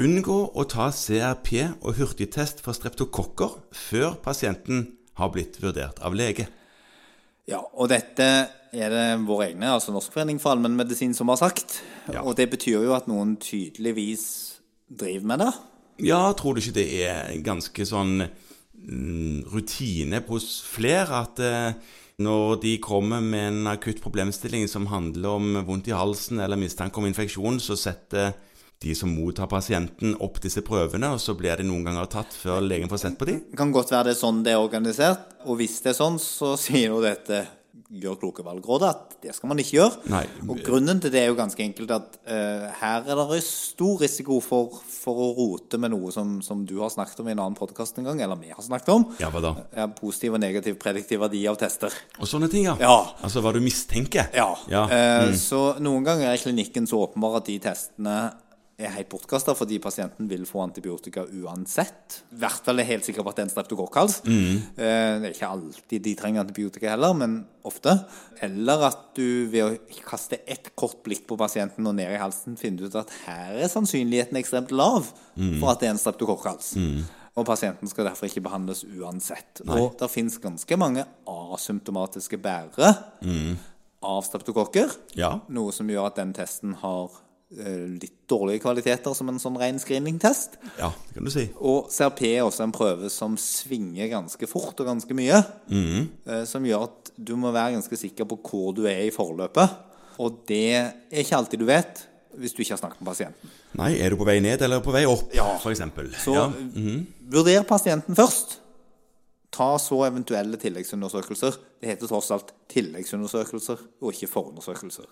Unngå å ta CRP og hurtigtest for streptokokker før pasienten har blitt vurdert av lege. Ja, og dette er det våre egne, altså Norsk forening for allmennmedisin, som har sagt. Ja. Og det betyr jo at noen tydeligvis driver med det. Ja, tror du ikke det er ganske sånn mm, rutine hos flere at eh, når de kommer med en akutt problemstilling som handler om vondt i halsen eller mistanke om infeksjon, så setter de som mottar pasienten, opp disse prøvene, og så blir de noen ganger tatt før legen får sett på dem? Det kan godt være det er sånn det er organisert. Og hvis det er sånn, så sier jo dette Gjør kloke valgrådet at det skal man ikke gjøre. Nei. Og grunnen til det er jo ganske enkelt at uh, her er det stor risiko for, for å rote med noe som, som du har snakket om i en annen podkast en gang, eller vi har snakket om. Ja, hva da? Ja, positiv og negativ prediktiv verdi av tester. Og sånne ting, ja. Ja. Altså hva du mistenker. Ja. ja. Eh, Så noen ganger er klinikken så åpenbar at de testene er helt bortkasta fordi pasienten vil få antibiotika uansett. I hvert fall er helt sikker på at det er en streptokokkhals. Mm. Eh, Det er ikke alltid de trenger antibiotika heller, men ofte. Eller at du ved å kaste et kort blikk på pasienten og ned i halsen finner ut at her er sannsynligheten ekstremt lav Mm. for at det er en streptokokkals. Og pasienten skal derfor ikke behandles uansett. Og det finnes ganske mange asymptomatiske bærere av streptokokker. Mm. Ja. Noe som gjør at den testen har litt dårlige kvaliteter som en sånn ren screeningtest. ja, det kan du si. Og CRP er også en prøve som svinger ganske fort og ganske mye. eh, Som gjør at du må være ganske sikker på hvor du er i forløpet. Og det er ikke alltid du vet hvis du ikke har snakket med pasienten. Nei, er du på vei ned eller på vei opp, Ja. eksempel? Så ja. vurder pasienten først. Ta så eventuelle tilleggsundersøkelser. Det heter tross alt tilleggsundersøkelser og ikke forundersøkelser.